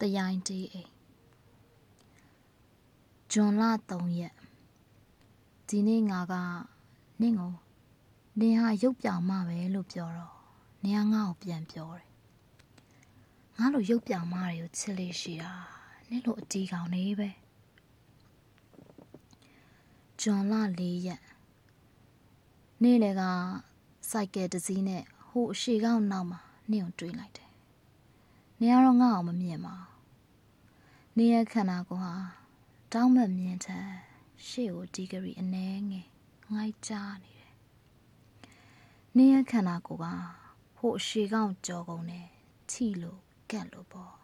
တရိုင်းတေးအိမ်ဂျွန်လ3ရက်ဒီနေ့ငါကနင့်ကိုနင်ဟာရုပ်ပြောင်မှပဲလို့ပြောတော့နင်ကငါ့ကိုပြန်ပြောတယ်ငါလိုရုပ်ပြောင်မတွေကိုချစ်လေးရှိတာနင့်လိုအတီးကောင်နေပဲဂျွန်လ4ရက်နေ့လေကစိုက်ကယ်တစ်စီးနဲ့ဟိုအရှိကောင်နောက်မှာနင့်ကိုတွေးလိုက်တယ်။နေရတော့ငါ့အောင်မမြင်ပါဘူး။ နေရခန္ဓာကိုယ်ဟာတောင်းမမြင်တဲ့ရှေ့ကိုဒီဂရီအနှဲငယ်ငိုက်ကြနေတယ်။နေရခန္ဓာကိုယ်ကဟိုအရှိကောင်ကြောကုန်နဲ့ချီလို့ကက်လို့ပေါ့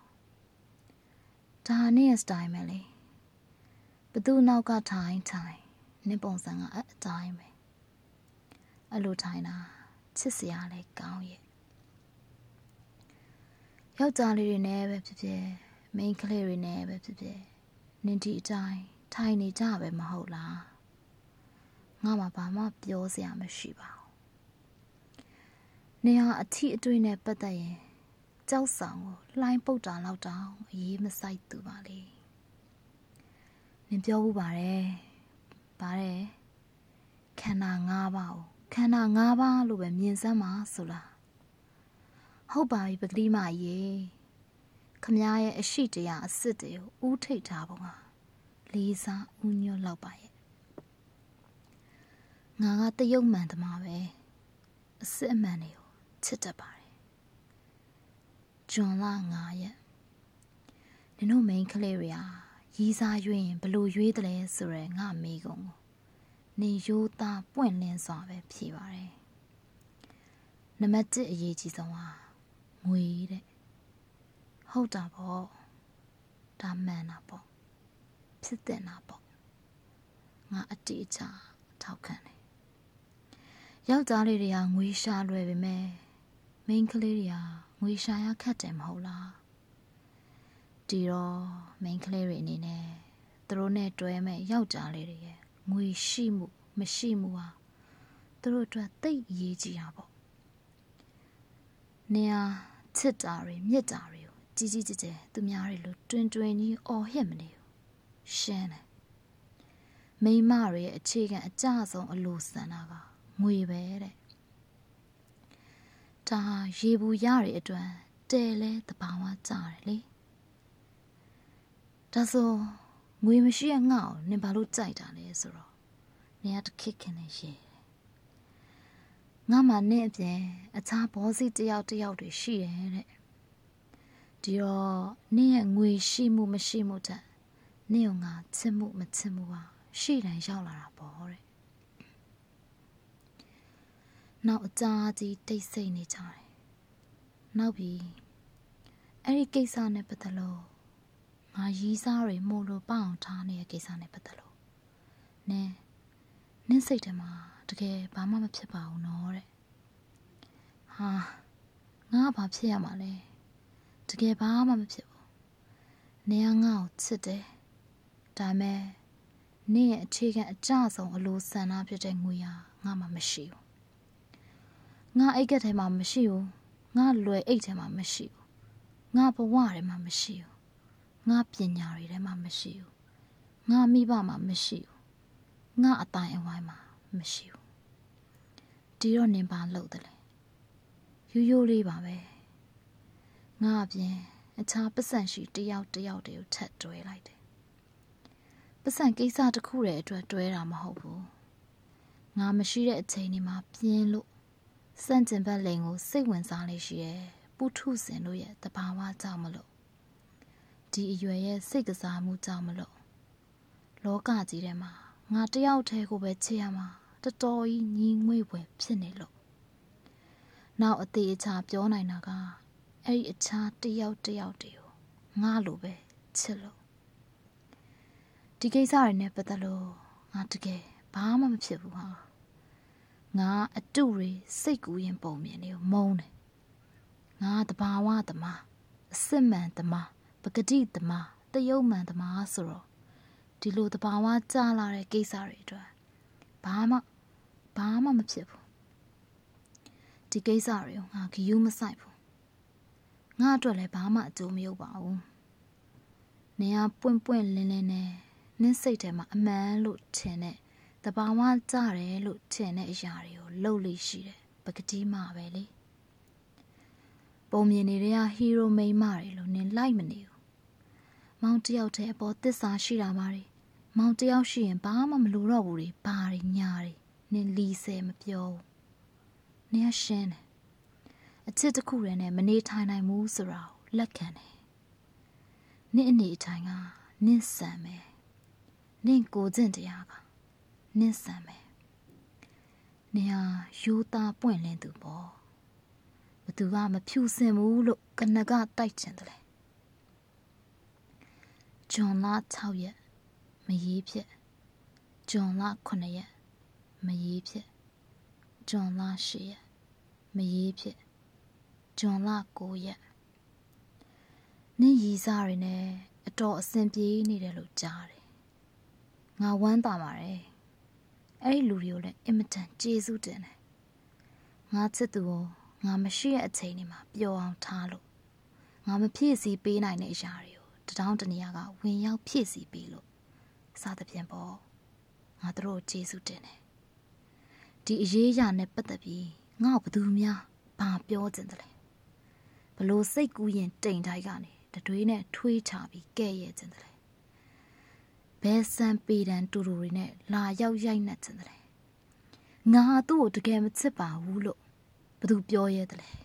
။ဒါနေရစတိုင်ပဲလေ။ဘသူနောက်ကထိုင်ထိုင်နင့်ပုံစံကအတိုင်းပဲ။အဲ့လိုထိုင်တာချစ်စရာလည်းကောင်းရဲ့ယောက်ျားလေးတွေနဲ့ပဲဖြစ်ဖြစ် မိန်းကလေးတွေနဲ့ပဲဖြစ်ဖြစ်နင်ဒီအတိုင်းထိုင်နေကြပဲမဟုတ်လားငါမှဘာမှပြောစရာမရှိပါဘူးနေဟာအထီးအတွေ့နဲ့ပတ်သက်ရင်ကြောက်ဆောင်ကိုလှိုင်းပုတ်တာလောက်တောင်အရေးမဆိုင်သူပါလေနင်ပြောဘူးပါတယ်ပါတယ်ခန္ဓာ၅ပါးကိုခန္ဓာ၅ပါးလို့ပဲမြင်စမ်းပါဆိုလားဟုတ်ပါပြီပကတိမကြီး ခမည်းရဲ့အရှိတရားအစ်စ်တွေကိုဥထိတ်ထားပုံကလေးစားဥညွတ်လောက်ပါရဲ့ငါကတယုတ်မှန်သမားပဲအစ်စ်အမှန်တွေကိုချစ်တတ်ပါတယ်ဂျွန်လာ9ရက်နင်တို့မိန်းကလေးတွေဟာရီးစားရွေးရင်ဘလို့ရွေးတယ်လဲဆိုရယ်ငါမေးကုန်ကိုနေရိုးသားပွင့်လင်းစွာပဲဖြေပါတယ်နံပါတ်1အရေးကြီးဆုံးဟာငွေတဲ့ ဟုတ်တာပေါ့ဒါမှန်တာပေါ့ဖြစ်တဲ့နာပေါ့ငါအတိအကျထောက်ခံတယ်ယောက်ျားလေးတွေကငွေရှာလွယ်ပေမဲ့မိန်းကလေးတွေကငွေရှာရခက်တယ်မဟုတ်လားဒီတော့မိန်းကလေးတွေအနေနဲ့သူတို့နဲ့တွဲမဲ့ယောက်ျားလေးတွေရဲ့ငွေရှိမှုမရှိမှုဟာသူတို့အတွက်သိအရေးကြီးတာပေါ့နေရာချစ်တာတွေမြစ်တာတွေ ကိုကြီးကြီးကျယ်ကျယ်သူများတွေလို့တွင်တွင်ကြီးအော်ဟစ်မနေဘူးရှင်းတယ်မိမတွေရဲ့အခြေခံအကြဆုံးအလိုဆန္ဒကငွေပဲတဲ့ဒါရေဘူးရတဲ့အတွက်တဲလဲတဘာဝကြတယ်လေဒါဆိုငွေမရှိရငှောက်နင်ဘာလို့ကြိုက်တာလဲဆိုတော့နေရတခစ်ခင်နေရေငါမှနဲ့အပြင်အခြားဘောစီတယောက်တယောက်တွေရှိတယ်တဲ့ ဒီတော့နင့်ရဲ့ငွေရှိမှုမရှိမှုတဲ့နင့်ကငါချစ်မှုမချစ်မှုဟာရှိတိုင်းရောက်လာတာပေါ့တဲ့နောက်အကြာကြီးတိတ်ဆိတ်နေကြတယ်နောက်ပြီးအဲ့ဒီကိစ္စနဲ့ပတ်သက်လို့ငါရီးစားတွေမို့လို့ပအောင်ထားနေတဲ့ကိစ္စနဲ့ပတ်သက်လို့နင်းနင်းစိတ်ထဲမှာတကယ်ဘာမှမဖြစ်ပါဘူးနော်တဲ့ဟာငါဘာဖြစ်ရမှာလဲ တကယ်ဘာမှမဖြစ်ဘူးနေရငါ့ကိုချစ်တယ်ဒါမဲ့နင့်ရဲ့အခြေခံအကြဆုံးအလိုဆန္ဒဖြစ်တဲ့ငွေဟာငါမှမရှိဘူးငါအိတ်ကထဲမှာမရှိဘူးငါလွယ်အိတ်ထဲမှာမရှိဘူးငါဘဝထဲမှာမရှိဘူးငါပညာတွေထဲမှာမရှိဘူးငါမိဘမှာမရှိဘူးငါအတိုင်းအဝိုင်းမှာမရှိဘူးဒီတော့နင်ပါလို့တယ်လေရိုးရိုးလေးပါပဲ ငါအပြင်အခြားပတ်စံရှိတယောက်တယောက်တည်းကိုထပ်တွဲလိုက်တယ်ပတ်စံကိစ္စတစ်ခုတည်းအတွက်တွဲတာမဟုတ်ဘူးငါမရှိတဲ့အချိန်ဒီမှာပြင်းလို့စန့်ကျင်ဘက်လိန်ကိုစိတ်ဝင်စားလေးရှိရဲ့ပုထုဇဉ်တို့ရဲ့တဘာဝကြောင့်မလို့ဒီအရွယ်ရဲ့စိတ်ကစားမှုကြောင့်မလို့လောကကြီးထဲမှာငါတယောက်တည်းကိုပဲချစ်ရမှာတော်တော်ကြီးညီငွေ့ွယ်ဖြစ်နေလို့နောက်အသေးအချာပြောနိုင်တာက အဲ့ဒီအခြားတယောက်တယောက်တည်းကိုငါလိုပဲချစ်လို့ဒီကိစ္စတွေနဲ့ပတ်သက်လို့ငါတကယ်ဘာမှမဖြစ်ဘူးဟာငါအတုတွေစိတ်ကူးရင်ပုံမြင်နေမုန်းတယ်ငါတဘာဝသမားအစစ်မှန်သမားပဂတိသမားတယုံမှန်သမားဆိုတော့ဒီလိုတဘာဝကြလာတဲ့ကိစ္စတွေအတွက်ဘာမှဘာမှမဖြစ်ဘူးဒီကိစ္စတွေကိုငါဂယူးမဆိုင်ဘူး ငါအတွက်လည်းဘာမှအကျိုးမရောက်ပါဘူးနင်ကပွင့်ပွင့်လင်းလင်းနဲ့နင့်စိတ်ထဲမှာအမှန်လို့ထင်တဲ့တဘာဝကြတယ်လို့ထင်တဲ့အရာတွေကိုလှုပ်လိရှိတယ်ပကတိမှပဲလေပုံမြင်နေတဲ့ဟီးရိုမိန်းမတွေလို့နင်လိုက်မနေဘူးမောင်တယောက်တည်းအပေါ်သစ္စာရှိတာပါလေမောင်တယောက်ရှိရင်ဘာမှမလိုတော့ဘူးလေဘာတွေညာတွေနင်လီဆယ်မပြောဘူးနင်ကရှင်းတယ် အချစ်တစ်ခုတည်းနဲ့မနေထိုင်နိုင်ဘူးဆိုတာကိုလက်ခံတယ်နင့်အနေထိုင်ကနင့်ဆံမယ်နင့်ကိုကျင့်တရားကနင့်ဆံမယ်နင်ဟာယူသားပွင့်လင်းသူပေါ့ဘသူကမဖြူစင်ဘူးလို့ကနကတိုက်ချင်တယ်လေဂျွန်လာ6ရက်မရေးဖြစ်ဂျွန်လာ9ရက်မရေးဖြစ်ဂျွန်လာ10ရက်မရေးဖြစ် ဂျွန်လာ9ရက်နင့်ရီစားတွေနဲ့အတော်အဆင်ပြေနေတယ်လို့ကြားတယ်ငါဝမ်းသာပါတယ်အဲ့ဒီလူတွေကိုလည်းအင်မတန်ကျေးဇူးတင်တယ်ငါချစ်သူကိုငါမရှိတဲ့အချိန်တွေမှာပျော်အောင်ထားလို့ငါမဖြည့်ဆည်းပေးနိုင်တဲ့အရာတွေကိုတထောင်းတနေရာကဝင်ရောက်ဖြည့်ဆည်းပေးလို့စသဖြင့်ပေါ့ငါတို့ကျေးဇူးတင်တယ်ဒီအရေးအရာနဲ့ပတ်သက်ပြီးငါ့ဘသူများဘာပြောချင်တယ်လဲ ဘလို့စိတ်ကူးရင်တိမ်တိုင်းကနေတတွေးနဲ့ထွေးချပြီးကဲ့ရဲ့ချင်တယ်ဘဲဆန်ပေတန်တူတူတွေနဲ့လာရောက်ရိုက်နှက်ချင်တယ်ငါဟာသူ့ကိုတကယ်မချစ်ပါဘူးလို့ဘသူပြောရဲတယ်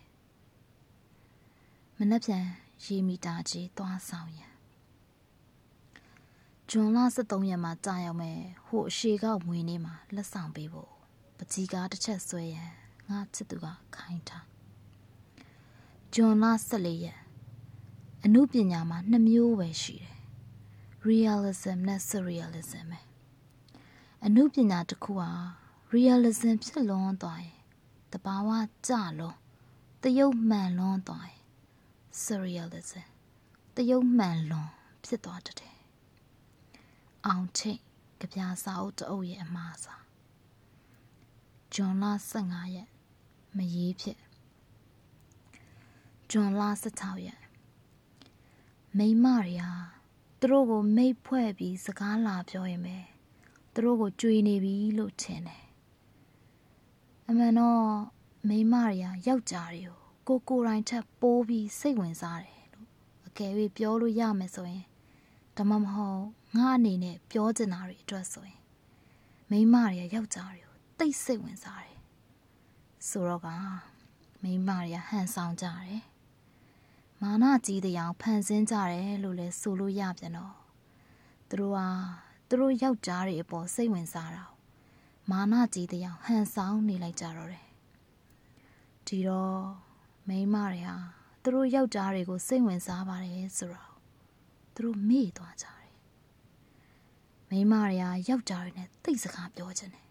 မနှက်ပြန်ရေမီတာကြီးသွားဆောင်ရန်ဂျွန်လ23ရက်မှာကြာရောက်မယ်ဟိုအရှိကမွေနေမှာလက်ဆောင်ပေးဖို့ပကြီးကားတစ်ချက်ဆွဲရန်ငါချစ်သူကခိုင်းထား ဂျွန်လ14ရက်အမှုပညာမှာနှစ်မျိုးပဲရှိတယ် realism နဲ့ surrealism ပဲအမှုပညာတစ်ခုဟာ realism ဖြစ်လွန်သွားရင်တဘာဝကြလွန်တယုတ်မှန်လွန်သွားရင် surrealism တယုတ်မှန်လွန်ဖြစ်သွားတတယ်အောင်ချိတ်ကြပြာစာအုပ်တအုပ်ရဲ့အမှားစာဂျွန်လာ15ရက်မရေးဖြစ် ဂျွန်လာ16ရက်မိမတွေဟာသူတို့ကိုမိတ်ဖွဲ့ပြီးစကားလာပြောရင်ပဲသူတို့ကိုကြွေနေပြီလို့ထင်တယ်အမှန်တော့မိမတွေကယောက်ျားတွေကိုကိုကိုတိုင်းထက်ပိုးပြီးစိတ်ဝင်စားတယ်လို့အကယ်၍ပြောလို့ရမယ်ဆိုရင်ဒါမှမဟုတ်ငါအနေနဲ့ပြောချင်တာတွေအတွက်ဆိုရင်မိမတွေကယောက်ျားတွေကိုတိတ်စိတ်ဝင်စားတယ်ဆိုတော့ကမိမတွေကဟန်ဆောင်ကြတယ် မာနကြီးတဲ့အောင်ဖန်ဆင်းကြတယ်လို့လဲဆိုလို့ရပြန်တော့သူတို့ဟာသူတို့ယောက်ျားတွေအပေါ်စိတ်ဝင်စားတာမာနကြီးတဲ့အောင်ဟန်ဆောင်နေလိုက်ကြတော့တယ်ဒီတော့မိန်းမတွေဟာသူတို့ယောက်ျားတွေကိုစိတ်ဝင်စားပါတယ်ဆိုတော့သူတို့မေ့သွားကြတယ်မိန်းမတွေကယောက်ျားတွေနဲ့တိတ်စကားပြောချင်တယ်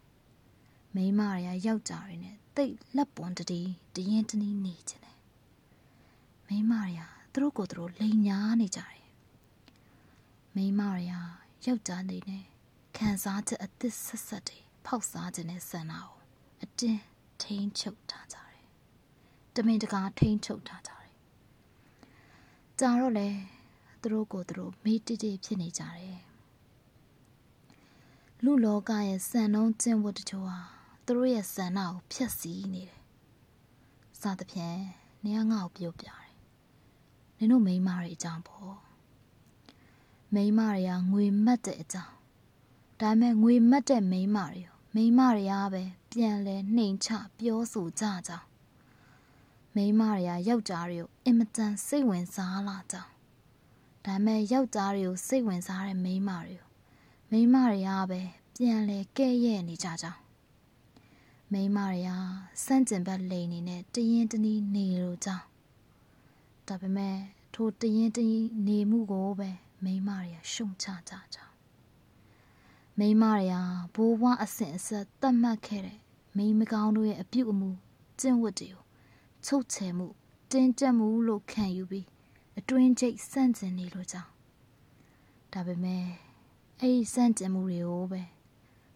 မိန်းမတွေကယောက်ျားတွေနဲ့တိတ်လက်ပွန်တည်းတရင်တနည်းနေချင်တယ် မိန်းမတွေကသူတို့ကိုယ်သူတို့လိန်ညာနေကြတယ်မိန်းမတွေကယောက်ျားနေနဲ့ခံစားချက်အသစ်ဆက်ဆက်တွေဖောက်စားခြင်းနဲ့ဆန္ဒကိုအတင်းထိန်ချုပ်ထားကြတယ်တမင်တကာထိန်ချုပ်ထားကြတယ်ကြာတော့လေသူတို့ကိုယ်သူတို့မေးတိတိဖြစ်နေကြတယ်လူလောကရဲ့စံနှုန်းကျင့်ဝတ်တချို့ဟာသူတို့ရဲ့စံနာကိုဖျက်ဆီးနေတယ်စသဖြင့်နေငါ့ကိုပြောပြတယ် နင်တို့မိန်းမတွေအကြောင်းပေါ့မိန်းမတွေကငွေမတ်တဲ့အကြောင်းဒါပေမဲ့ငွေမတ်တဲ့မိန်းမတွေမိန်းမတွေကပဲပြန်လဲနှိမ်ချပြောဆိုကြကြောင်းမိန်းမတွေကယောက်ျားတွေကိုအင်မတန်စိတ်ဝင်စားလာကြောင်းဒါပေမဲ့ယောက်ျားတွေကိုစိတ်ဝင်စားတဲ့မိန်းမတွေကိုမိန်းမတွေကပဲပြန်လဲကဲ့ရဲ့နေကြကြောင်းမိန်းမတွေကစန့်ကျင်ဘက်လိန်နေနဲ့တရင်တနည်းနေလို့ကြောင်း ဒါပေမဲ့ထိုတရင်တနည်းနေမှုကိုပဲမိန်းမတွေကရှုံချကြကြောင်းမိန်းမတွေကဘိုးဘွားအဆင့်အဆက်တတ်မှတ်ခဲ့တဲ့မိန်းမကောင်းတို့ရဲ့အပြုအမူကျင့်ဝတ်တွေကိုချုပ်ချယ်မှုတင်းကျပ်မှုလို့ခံယူပြီးအတွင်းကျိတ်စန့်ကျင်နေလို့ကြောင်းဒါပေမဲ့အဲ့ဒီစန့်ကျင်မှုတွေကိုပဲ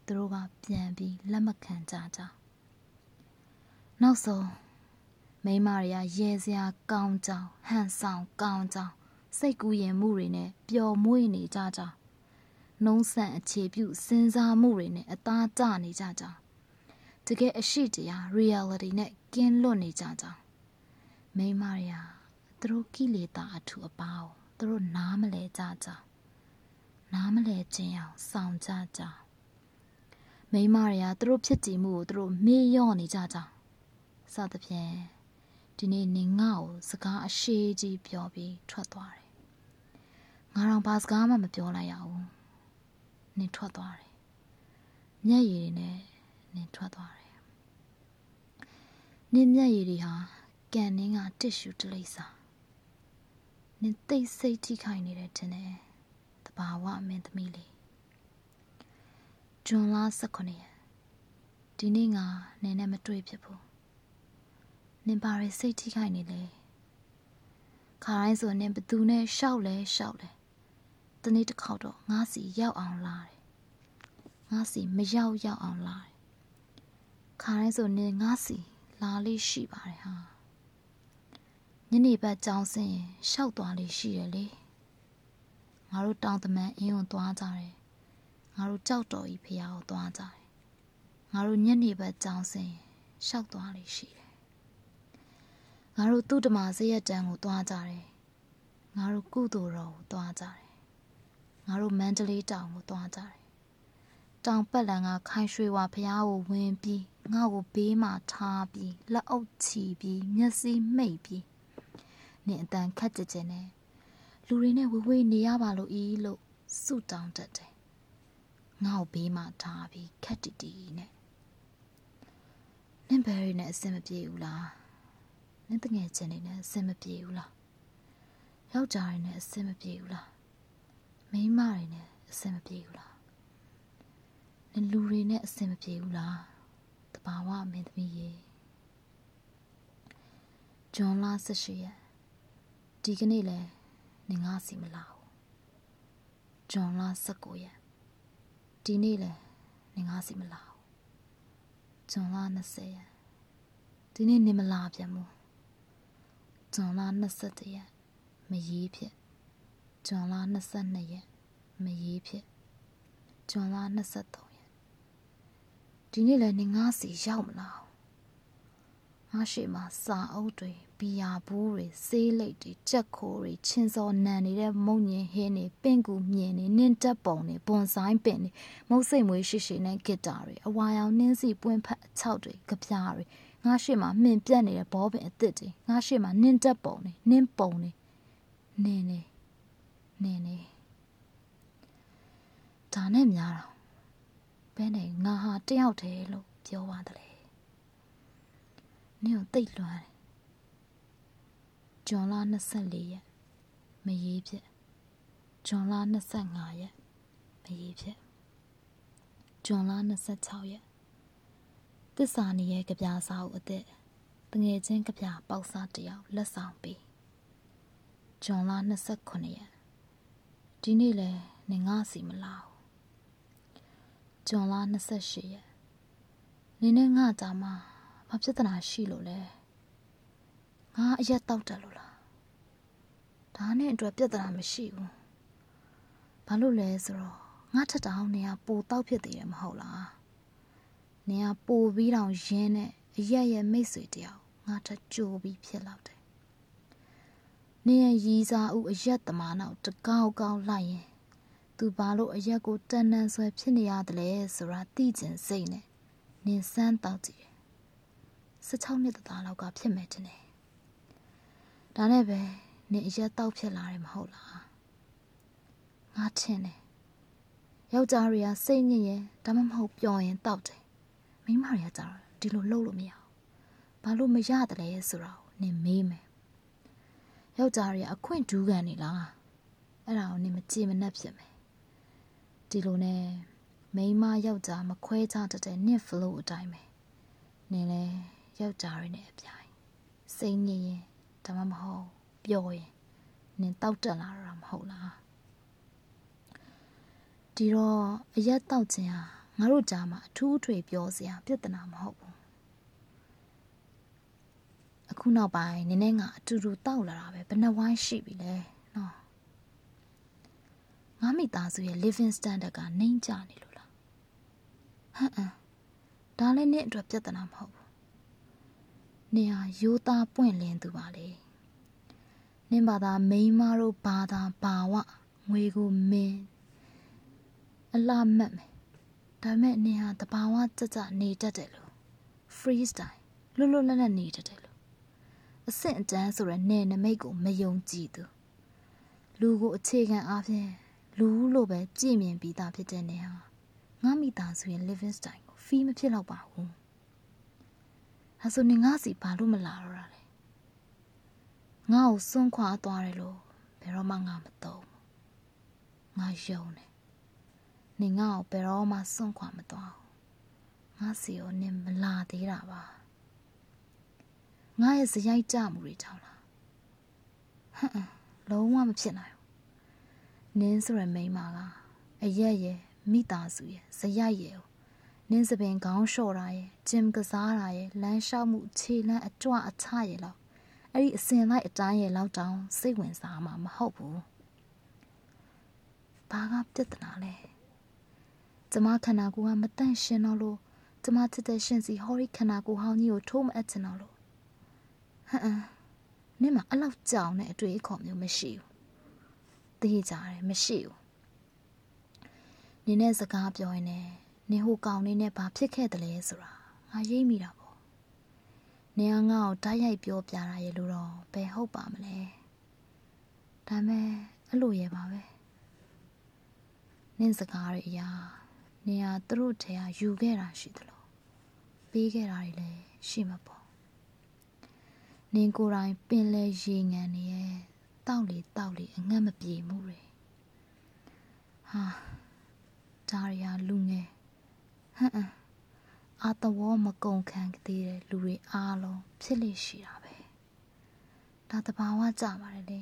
သူတို့ကပြန်ပြီးလက်မခံကြကြနောက်ဆုံး မိမတွေကရဲစရာကောင်းကြောင်ဟန်ဆောင်ကောင်းကြောင်စိတ်ကူးရင်မှုတွေနဲ့ပျော်မွေ့နေကြကြောင်းနှုံးဆန့်အခြေပြုစဉ်းစားမှုတွေနဲ့အသားကျနေကြကြောင်းတကယ်အရှိတရား reality နဲ့ကင်းလွတ်နေကြကြောင်းမိမရယာသူတို့ကိလေသာအထူအပါကိုသူတို့နားမလဲကြကြောင်းနားမလဲခြင်းအောင်ဆောင်ကြကြောင်းမိမရယာသူတို့ဖြစ်တည်မှုကိုသူတို့မေ့လျော့နေကြကြောင်းစသဖြင့် ဒီနေ့နင်ငါ့ကိုစကားအရှိကြီးပြောပြီးထွက်သွားတယ်ငါတော့ဘာစကားမှမပြောလိုက်ရဘူးနင်ထွက်သွားတယ်မျက်ရည်တွေနဲ့နင်ထွက်သွားတယ်နင်မျက်ရည်တွေဟာကန်နင်းကတစ်ရှူတလိမ့်စာနင်သိစိတ်ထိခိုက်နေတယ်ထင်တယ်တဘာဝအမင်းသမီးလေးဂျွန်လာ18ရက်ဒီနေ့ငါနင်နဲ့မတွေ့ဖြစ်ဘူး နင်ပါရစိတ်ထိခိုက်နေလေခါတိုင်းဆိုနင်ဘသူနဲ့ရှောက်လဲရှောက်လဲတနေ့တစ်ခေါက်တော့ငါစီရောက်အောင်လာတယ်ငါစီမရောက်ရောက်အောင်လာတယ်ခါတိုင်းဆိုနင်ငါစီလာလေးရှိပါတယ်ဟာညနေဘက်ကြောင်းစင်းရင်ရှောက်သွားလေးရှိရလေငါတို့တောင်တမန်အင်းကိုသွားကြတယ်ငါတို့ကြောက်တော်ကြီးဖះကိုသွားကြတယ်ငါတို့ညနေဘက်ကြောင်းစင်းရင်ရှောက်သွားလေးရှိတယ် ငါတို့သူ့ဓမ္မစရက်တန်းကိုသွားကြတယ်ငါတို့ကုသိုလ်တော်ကိုသွားကြတယ်ငါတို့မန္တလေးတောင်ကိုသွားကြတယ်တောင်ပတ်လန်ကခိုင်ရွှေဝါဖះကိုဝင်ပြီးငါ့ကိုဘေးမှာထားပြီးလက်အုပ်ချီပြီးမျက်စိမှိတ်ပြီးနင်အတန်ခက်ကြကြနဲ့လူတွေနဲ့ဝေဝေးနေရပါလို့ဤလို့ဆုတောင်းတတ်တယ်ငါ့ကိုဘေးမှာထားပြီးခက်တီတီနဲ့နင်ဘယ်ရီနဲ့အဆင်မပြေဘူးလား နင်တငယ်ချင်းတွေနဲ့အဆင်မပြေဘူးလားယောက်ျားတွေနဲ့အဆင်မပြေဘူးလားမိန်းမတွေနဲ့အဆင်မပြေဘူးလားနင်လူတွေနဲ့အဆင်မပြေဘူးလားတဘာဝမင်းသမီးရေဂျွန်လာ18ရက်ဒီကနေ့လဲနင်ငါစီမလာဘူးဂျွန်လာ19ရက်ဒီနေ့လဲနင်ငါစီမလာဘူးဂျွန်လာ20ရက်ဒီနေ့နင်မလာပြန်ဘူး ဂျွန်လာ21ရက်မရေးဖြစ်ဂျွန်လာ22ရက်မရေးဖြစ်ဂျွန်လာ23ရက်ဒီနေ့လည်းနေငါစီရောက်မလားငါရှိမှာစာအုပ်တွေဘီယာဘူးတွေဆေးလိပ်တွေကြက်ခိုးတွေချင်းစောနံနေတဲ့မုံညင်ဟင်းတွေပင့်ကူမြင်နေနင်းတက်ပုံတွေဘွန်ဆိုင်ပင်တွေမုတ်စိတ်မွေးရှိရှိနဲ့ဂစ်တာတွေအဝါရောင်နှင်းစီပွင့်ဖက်အချောက်တွေကြပြားတွေ ငါရှိမှာမှင်ပြက်နေတဲ့ဘောပင်အစ်စ်တွေငါရှိမှာနင်းတက်ပုံတွေနင်းပုံတွေနင်းနေနင်းနေဒါနဲ့များတော့ဘဲနဲ့ငါဟာတယောက်တည်းလို့ပြောပါတယ်နင့်ကိုတိတ်လွမ်းတယ်ဂျွန်လာ24ရက်မရေးဖြစ်ဂျွန်လာ25ရက်မရေးဖြစ်ဂျွန်လာ26ရက် သစ္စာနေရဲ့ကြပြာစာအုပ်အသက်တငယ်ချင်းကြပြာပေါက်စားတယောက်လက်ဆောင်ပေးဂျွန်လာ29ရက်ဒီနေ့လဲနေငါစီမလာဘူးဂျွန်လာ28ရက်နေနဲ့ငါကြမှာဘာပြဿနာရှိလို့လဲငါအရက်တောက်တယ်လို့လားဒါနဲ့အတွက်ပြဿနာမရှိဘူးဘာလို့လဲဆိုတော့ငါထက်တောင်နေရပိုတောက်ဖြစ်သေးတယ်မဟုတ်လား နေရပိုပြီးတောင်ရင်းနဲ့အရက်ရဲ့မိတ်ဆွေတယောက်ငါထက်ကြိုပြီးဖြစ်လောက်တယ်နေရရီစာဥအရက်သမားနောက်တကောက်ကောက်လိုက်ရင်သူဘာလို့အရက်ကိုတန်တန်ဆွဲဖြစ်နေရတယ်လဲဆိုတာသိကျင်စိတ်နဲ့နင်စမ်းတောက်ကြည့်တယ်16နှစ်သားလောက်ကဖြစ်မယ်တင်တယ်ဒါနဲ့ပဲနင်အရက်တောက်ဖြစ်လာတယ်မဟုတ်လားငါထင်တယ်ယောက်ျားတွေကစိတ်ညစ်ရင်ဒါမှမဟုတ်ပျော်ရင်တောက်တယ် မိန်းမတွေကကြတော့ဒီလိုလှုပ်လို့မရဘူးဘာလို့မရတယ်လဲဆိုတော့နင်မေးမယ်ယောက်ျားတွေကအခွင့်ဒူးကန်နေလားအဲ့ဒါကိုနင်မကြည့်မနှက်ဖြစ်မယ်ဒီလိုနဲ့မိန်းမယောက်ျားမခွဲခြားတတ်တဲ့နစ်ဖလိုအတိုင်းပဲနင်လဲယောက်ျားတွေနဲ့အပြိုင်စိတ်ညစ်ရင်ဒါမှမဟုတ်ပျော်ရင်နင်တောက်တက်လာတာမဟုတ်လားဒီတော့အရက်တောက်ခြင်းဟာ ငါတို့ကြားမှာအထူးအထွေပြောစရာပြဿနာမဟုတ်ဘူးအခုနောက်ပိုင်းနည်းနည်းငါအတူတူတောက်လာတာပဲဘယ်နှဝိုင်းရှိပြီလဲနော်ငါမိသားစုရဲ့ living standard ကနှိမ့်ကျနေလို့လားဟမ်အမ်ဒါလည်းနင့်အတွက်ပြဿနာမဟုတ်ဘူးနင်ဟာရိုးသားပွင့်လင်းသူပါလေနင်ဘာသာမိန်းမတို့ဘာသာဘာဝငွေကိုမင်းအလားမတ်မယ် ဒါပေမဲ့နင်ဟာတဘာဝကြကြနေတတ်တယ်လို့ free style လွတ်လွတ်လပ်လပ်နေတတ်တယ်လို့အဆင့်အတန်းဆိုရယ်နေနမိတ်ကိုမယုံကြည်သူလူကိုအခြေခံအားဖြင့်လူလို့ပဲကြည်မြင်ပြီးသားဖြစ်တဲ့နေဟာငါမိသားစုရဲ့ living style ကို fee မဖြစ်တော့ပါဘူးဒါဆိုနေငါစီဘာလို့မလာတော့တာလဲငါ့ကိုစွန့်ခွာသွားတယ်လို့ဘယ်တော့မှငါမတော့ငါယုံတယ် နေငါ့ကိုဘယ်တော့မှစွန့်ခွာမသွားဘူးငါစီကိုနေမလာသေးတာပါငါရဲ့စရိုက်ကြမှုတွေကြောင့်လားဟမ်လုံးဝမဖြစ်နိုင်ဘူးနင်းဆိုရမိန်းမကအရက်ရဲ့မိသားစုရဲ့ဇရိုက်ရဲ့နင်းစပင်ခေါင်းလျှော့တာရဲ့ဂျင်ကစားတာရဲ့လမ်းလျှောက်မှုခြေလမ်းအကြွအချရဲ့လောက်အဲ့ဒီအစင်လိုက်အတိုင်းရဲ့လောက်တောင်စိတ်ဝင်စားမှာမဟုတ်ဘူးဘာကပြဿနာလဲ ကျမခန္ဓာကိုယ်ကမတန့်ရှင်းတော့လို့ကျမချစ်တဲ့ရှင်စီဟော်ရီခန္ဓာကိုယ်ဟောင်းကြီးကိုထိုးမအပ်ချင်တော့လို့ဟမ်အမ်နင့်မှာအဲ့လောက်ကြောင်တဲ့အတွေ့အခေါ်မျိုးမရှိဘူးသိကြတယ်မရှိဘူးနင်းနဲ့စကားပြောရင်လည်းနင်ဟိုကောင်လေးနဲ့ဘာဖြစ်ခဲ့တယ်လဲဆိုတာငါရိပ်မိတာပေါ့နင်ကငါ့ကိုတိုက်ရိုက်ပြောပြတာရဲ့လို့တော့ဘယ်ဟုတ်ပါမလဲဒါမဲ့အဲ့လိုရဲ့ပါပဲနင်စကားတွေအရာ နင်ဟာသူတို့ထဲကယူခဲ့တာရှိသလိုပေးခဲ့တာတွေလည်းရှိမှာပေါ့နင်ကိုယ်တိုင်ပင်လဲရေငန်နေရဲ့တောက်လေတောက်လေအငတ်မပြေမှုတွေဟာဒါရီယာလူငယ်ဟမ်အမ်အာတဝမကုံခံသေးတဲ့လူတွေအားလုံးဖြစ်လိရှိတာပဲဒါတဘာဝကြပါတယ်လေ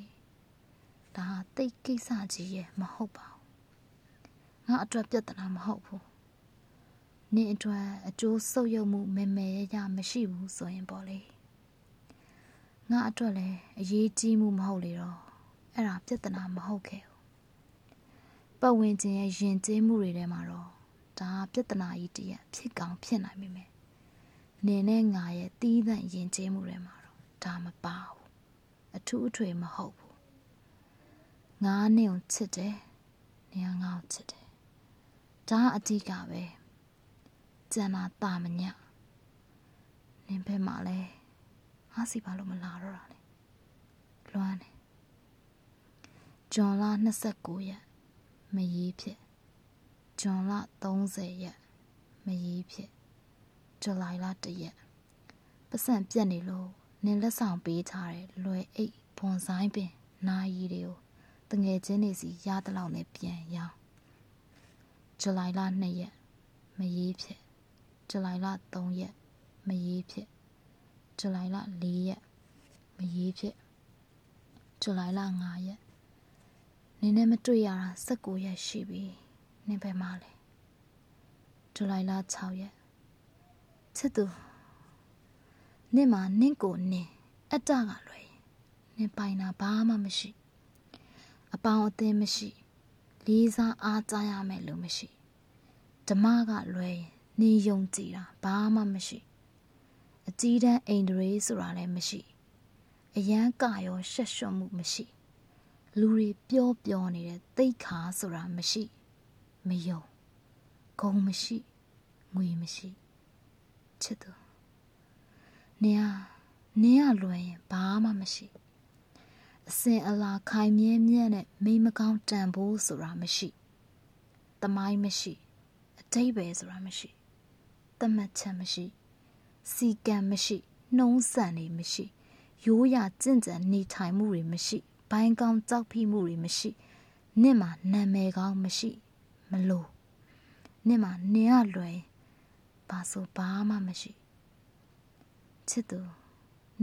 ဒါဟာတိတ်ကိစ္စကြီးရဲ့မဟုတ်ပါဘူး ငါအတွက်ပြဿနာမဟုတ်ဘူးနင့်အတွက်အကျိုးဆုပ်ယုပ်မှုမဲမဲရရမရှိဘူးဆိုရင်ပေါ့လေငါအတွက်လည်းအရေးကြီးမှုမဟုတ်လေတော့အဲ့ဒါပြဿနာမဟုတ်ခဲ့ဘူးပတ်ဝန်းကျင်ရဲ့ယဉ်ကျေးမှုတွေထဲမှာတော့ဒါပြဿနာကြီးတည်းဖြစ်ကောင်းဖြစ်နိုင်မိမယ်နေနဲ့ငါရဲ့တီးသန့်ယဉ်ကျေးမှုတွေမှာတော့ဒါမပါဘူးအထူးအထွေမဟုတ်ဘူးငါနဲ့ကိုချစ်တယ်နေငါ့ကိုချစ်တယ် ဒါအဓိကပဲကျန်တာတာမညနင်ဘက်မှာလဲငါစီဘာလို့မလာတော့တာလဲလွမ်းတယ်ဂျွန်လာ29ရက်မရေးဖြစ်ဂျွန်လ30ရက်မရေးဖြစ်ဇူလိုင်လ1ရက်ပတ်စံပြက်နေလို့နင်လက်ဆောင်ပေးထားတဲ့လွယ်အိတ်ဘွန်ဆိုင်ပင်နာယီတွေကိုတငယ်ချင်းတွေစီရသလောက်နဲ့ပြန်ရောင်း ဇူလိုင်လ2ရက်မရေးဖြစ်ဇူလိုင်လ3ရက်မရေးဖြစ်ဇူလိုင်လ4ရက်မရေးဖြစ်ဇူလိုင်လ5ရက်နင်းနဲ့မတွေ့ရတာ19ရက်ရှိပြီနင်းပဲမလဲဇူလိုင်လ6ရက်ချစ်သူနင့်မှာနင့်ကိုနင်းအတ္တကလွယ်နင်ပိုင်တာဘာမှမရှိအပေါင်းအသင်းမရှိလေးစားအားကြရမယ်လို့မရှိ ဓမ္မကလွယ်နင်ယုံကြည်တာဘာမှမရှိအကြီးတန်းအိန္ဒြေဆိုတာလည်းမရှိအယမ်းကရောရှက်ရွံ့မှုမရှိလူတွေပြောပြောနေတဲ့သိခါဆိုတာမရှိမယုံဂုံမရှိငွေမရှိချစ်သူနင်ဟာနင်ကလွယ်ရင်ဘာမှမရှိအစင်အလာခိုင်မြဲမြဲနဲ့မိမကောင်းတန်ဖို့ဆိုတာမရှိတမိုင်းမရှိ အတိတ်ပဲဆိုတာမရှိတမတ်ချက်မရှိစီကံမရှိနှုံးဆန်နေမရှိရိုးရာကြင့်ကြံနေထိုင်မှုတွေမရှိဘိုင်းကောင်းကြောက်ဖိမှုတွေမရှိနင့်မှာနာမည်ကောင်းမရှိ မလို့နင့်မှာနင်ကလွယ်ဘာဆိုဘာမှမရှိချစ်သူ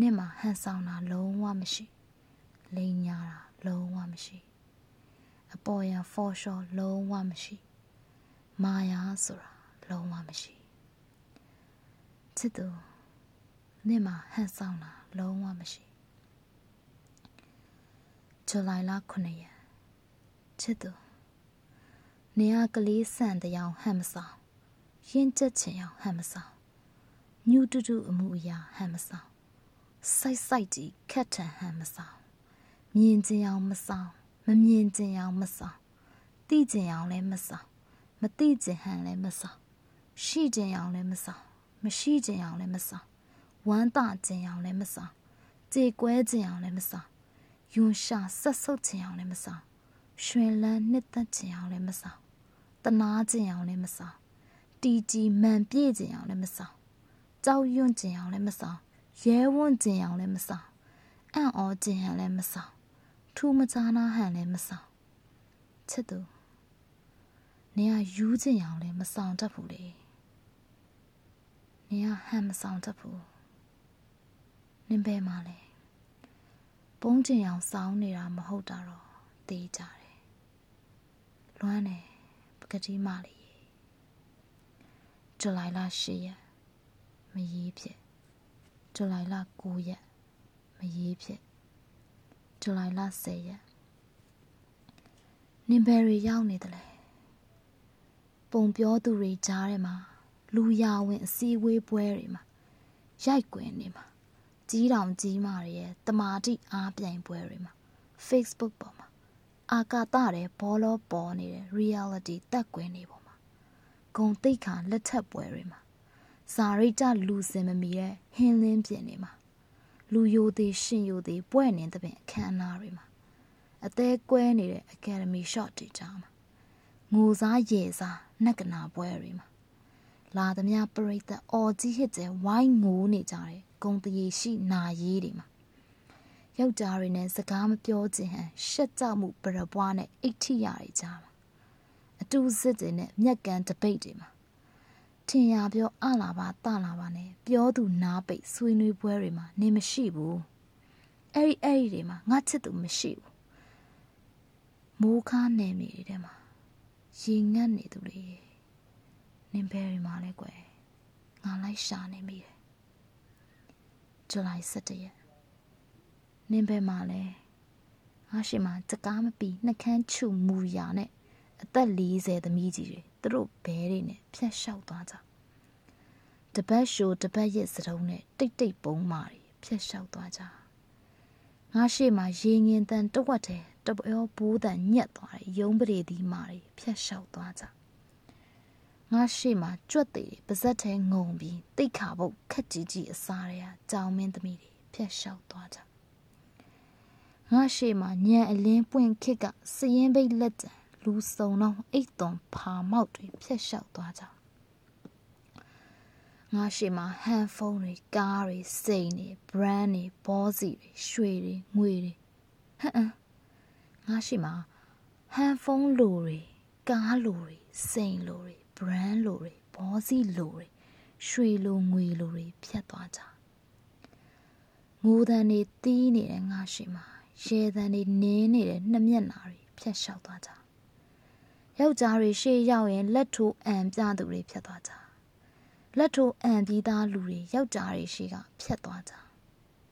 နင့်မှာဟန်ဆောင်တာလုံးဝမရှိလိန်ညာတာလုံးဝမရှိအပေါ်ရန်ဖော်ရှော်လုံးဝမရှိ မာယာဆိုတာလုံးဝမရှိချစ်သူနင့်မှာဟန်ဆောင်တာလုံးဝမရှိဇူလိုင်လ9ရက်ချစ်သူနေရကလေးဆန်တဲ့အောင်ဟမ်မဆောင်ရင်ကျက်ချင်အောင်ဟမ်မဆောင်ညူတူတူအမှုအရာဟမ်မဆောင်စိုက်စိုက်ကြီးခက်ထန်ဟမ်မဆောင်မြင်ကျင်အောင်မဆောင်မမြင်ကျင်အောင်မဆောင်သိကျင်အောင်လည်းမဆောင် မသိကျင်ဟန်လည်းမဆောင်ရှိကျင်အောင်လည်းမဆောင်မရှိကျင်အောင်လည်းမဆောင်ဝမ်းသာကျင်အောင်လည်းမဆောင်ကြေကွဲကျင်အောင်လည်းမဆောင်ယွန်ရှာဆက်ဆုပ်ကျင်အောင်လည်းမဆောင်ရွှင်လန်းနှစ်သက်ကျင်အောင်လည်းမဆောင်တနာကျင်အောင်လည်းမဆောင်တီကြီးမှန်ပြည့်ကျင်အောင်လည်းမဆောင်ကြောက်ရွံ့ကျင်အောင်လည်းမဆောင်ရဲဝံ့ကျင်အောင်လည်းမဆောင်အံ့ဩကျင်အောင်လည်းမဆောင်ထူးမချာနာဟန်လည်းမဆောင်ချစ်သူ နေရယူးကျင်အောင်လည်းမဆောင်တတ်ဘူးလေနေရဟန်မဆောင်တတ်ဘူးနင်ပဲမှာလဲပုံးကျင်အောင်စောင်းနေတာမဟုတ်တာတော့သိကြတယ်လွမ်းတယ်ပကတိမလေးဇူလိုင်လ10ရက်မရေးဖြစ်ဇူလိုင်လ9ရက်မရေးဖြစ်ဇူလိုင်လ10ရက်နင်ဘယ်ရီရောက်နေတယ်လဲ ပုံပြောသူတွေကြားထဲမှာလူရဝင်အစည်းအဝေးပွဲတွေမှာရိုက်ကွင်နေမှာကြီးတောင်ကြီးမာတွေရဲ့တမာတိအားပြိုင်ပွဲတွေမှာ Facebook ပေါ်မှာအာကာသတဲ့ဘောလောပေါ်နေတဲ့ reality တက်ကွင်းနေပေါ်မှာဂုံတိတ်ခါလက်ထပ်ပွဲတွေမှာဇာရိတလူစင်မမီတဲ့ဟင်းလင်းပြင်တွေမှာလူယိုသေးရှင်ယိုသေးပွဲနေတဲ့ပင်အခမ်းအနားတွေမှာအသေးကွဲနေတဲ့ Academy Shot တွေကြားမှာငိုစားရေစား နက်ကနာပွဲတွေမှာလာသမျှပရိသတ်အော်ကြီးဟစ်ကျဲဝိုင်းငိုနေကြတယ်ဂုံတရေရှိနာရေးတွေမှာယောက်ျားတွေနဲ့စကားမပြောခြင်းဟန်ရှက်ကြောက်မှုပရပွားနဲ့အိတ်ထိရတွေကြားမှာအတူစစ်တွေနဲ့မျက်ကန်တပိတ်တွေမှာထင်ရပြောအလာပါတလာပါနဲ့ပြောသူနားပိတ်ဆွေးနွေးပွဲတွေမှာနေမရှိဘူးအဲ့ဒီအဲ့ဒီတွေမှာငါချစ်သူမရှိဘူးမိုးခါနယ်မြေတွေထဲမှာ ရေငတ်နေသူတွေနင်ဘယ်ရီမှာလဲကွယ်ငါလိုက်ရှာနေမိတယ်ဇူလိုင်17ရက်နင်ဘယ်မှာလဲငါရှိမှစကားမပြီးနှကန်းချူမူရာနဲ့အသက်40သမီးကြီးတွေသူတို့ဘဲတွေနဲ့ဖြတ်လျှောက်သွားကြတပတ်ရှိုးတပတ်ရက်စတုံးနဲ့တိတ်တိတ်ပုံးမာတွေဖြတ်လျှောက်သွားကြ ငါရှိမှရေငင်တန်တဝက်တဲ့တပြောဘိုးတန်ညက်သွားတယ်ရုံးပရိသီမာတွေဖြတ်လျှောက်သွားကြငါရှိမှကြွက်သေးပါဇက်ထဲငုံပြီးတိတ်ခါပုတ်ခက်ကြီးကြီးအစားတွေကကြောင်မင်းသမီးတွေဖြတ်လျှောက်သွားကြငါရှိမှညံအလင်းပွင့်ခစ်ကစရင်ဘိတ်လက်တံလူစုံတော့အိတ်သွန်ဖာမောက်တွေဖြတ်လျှောက်သွားကြ ငါရှိမှဟန်ဖုန်းတွေကားတွေစိန်တွေ brand တွေဘောစီတွေရွှေတွေငွေတွေဟမ်ငါရှိမှဟန်ဖုန်းလိုတွေကားလိုတွေစိန်လိုတွေ brand လိုတွေဘောစီလိုတွေရွှေလိုငွေလိုတွေဖြတ်သွားကြငိုတန်တွေတီးနေတဲ့ငါရှိမှရေတန်တွေနင်းနေတဲ့နှမျက်နာတွေဖြတ်လျှောက်သွားကြယောက်ျားတွေရှေ့ရောက်ရင်လက်ထိုးအံပြသူတွေဖြတ်သွားကြ လက်ထိုးအံပြီးသားလူတွေယောက်ျားတွေရှေ့ကဖြတ်သွားကြ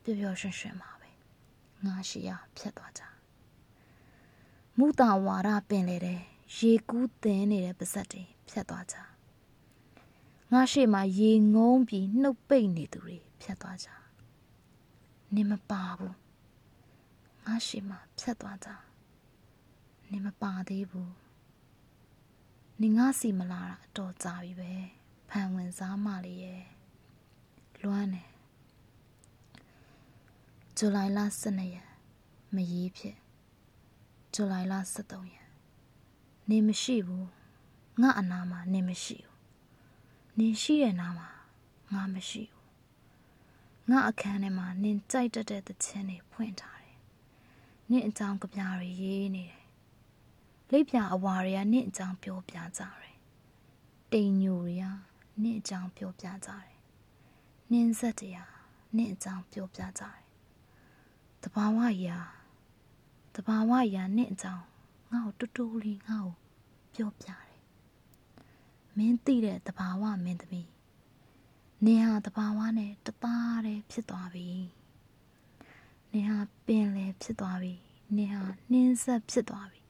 ပျော်ပျော်ရွှင်ရွှင်ပါပဲငါရှိရဖြတ်သွားကြမူတာဝါဒပင်လေတဲ့ရေကူးသင်းနေတဲ့ပါဇက်တွေဖြတ်သွားကြငါရှိမှရေငုံးပြီးနှုတ်ပိတ်နေသူတွေဖြတ်သွားကြနေမပါဘူးငါရှိမှဖြတ်သွားကြနေမပါသေးဘူးနေငါစီမလာတာအတော်ကြာပြီပဲ ဖန်ဝင်စားမလေးရဲ့လွမ်းတယ်ဇူလိုင်လ12ရက်မရေးဖြစ်ဇူလိုင်လ13ရက်နေမရှိဘူးငါအနာမှာနေမရှိဘူးနေရှိတဲ့နာမှာငါမရှိဘူးငါအခန်းထဲမှာနင်ကြိုက်တတ်တဲ့သချင်းတွေဖွင့်ထားတယ်နင့်အကြောင်းကြပြားတွေရေးနေတယ်လိပ်ပြအဝါတွေကနင့်အကြောင်းပြောပြကြတယ်တိမ်ညိုတွေက နင့်အကြောင်းပြောပြကြတယ်နင်းဆက်တရားနင့်အကြောင်းပြောပြကြတယ်တဘာဝရာတဘာဝရာနင့်အကြောင်းငါ့ကိုတူတူလေးငါ့ကိုပြောပြတယ်မင်းသိတဲ့တဘာဝမင်းသမီးနေဟာတဘာဝနဲ့တသားတည်းဖြစ်သွားပြီနေဟာပင်လေဖြစ်သွားပြီနေဟာနှင်းဆက်ဖြစ်သွားပြီ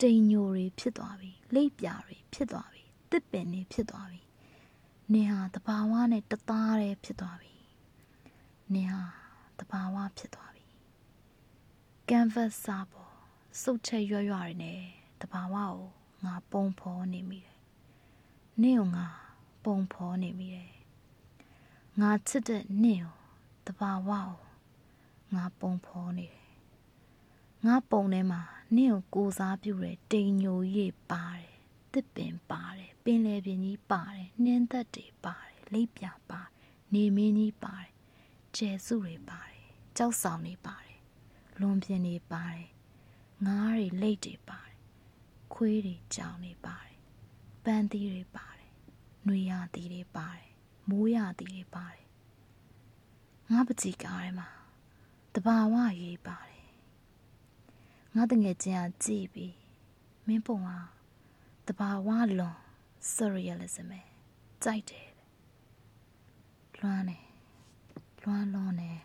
တတိမ်ညိုတွေဖြစ်သွားပြီလိပ်ပြာတွေဖြစ်သွားပြီတစ်ပင်တွေဖြစ်သွားပြီ နင်ဟာတဘာဝနဲ့တသားတည်းဖြစ်သွားပြီနင်ဟာတဘာဝဖြစ်သွားပြီ canvas စာပေါ်စုတ်ချက်ရွရွတွေနဲ့တဘာဝကိုငါပုံဖော်နေမိတယ်နင့်ကိုငါပုံဖော်နေမိတယ်ငါချစ်တဲ့နင့်ကိုတဘာဝကိုငါပုံဖော်နေတယ်ငါပုံထဲမှာနင့်ကိုကိုစားပြုတဲ့တိမ်ညိုကြီးပါတယ် တစ်ပင်ပါတယ်ပင်လယ်ပြင်ကြီးပါတယ်နှင်းသက်တွေပါတယ်လိပ်ပြပါတယ်နေမင်းကြီးပါတယ်ကျဲစုတွေပါတယ်ကြောက်ဆောင်တွေပါတယ်လွန်ပြင်းတွေပါတယ်ငားတွေလိတ်တွေပါတယ်ခွေးတွေကြောင်တွေပါတယ်ပန်းသီးတွေပါတယ်နှွေရသီးတွေပါတယ်မိုးရသီးတွေပါတယ်ငါပကြည်ကားထဲမှာတဘာဝရေးပါတယ်ငါတငယ်ချင်းကကြည့်ပြီးမင်းပုံဟာတ ဘာဝလွန် surrealism ပဲကြိုက်တယ်လွမ်းတယ်လွမ်းလွန်းတယ်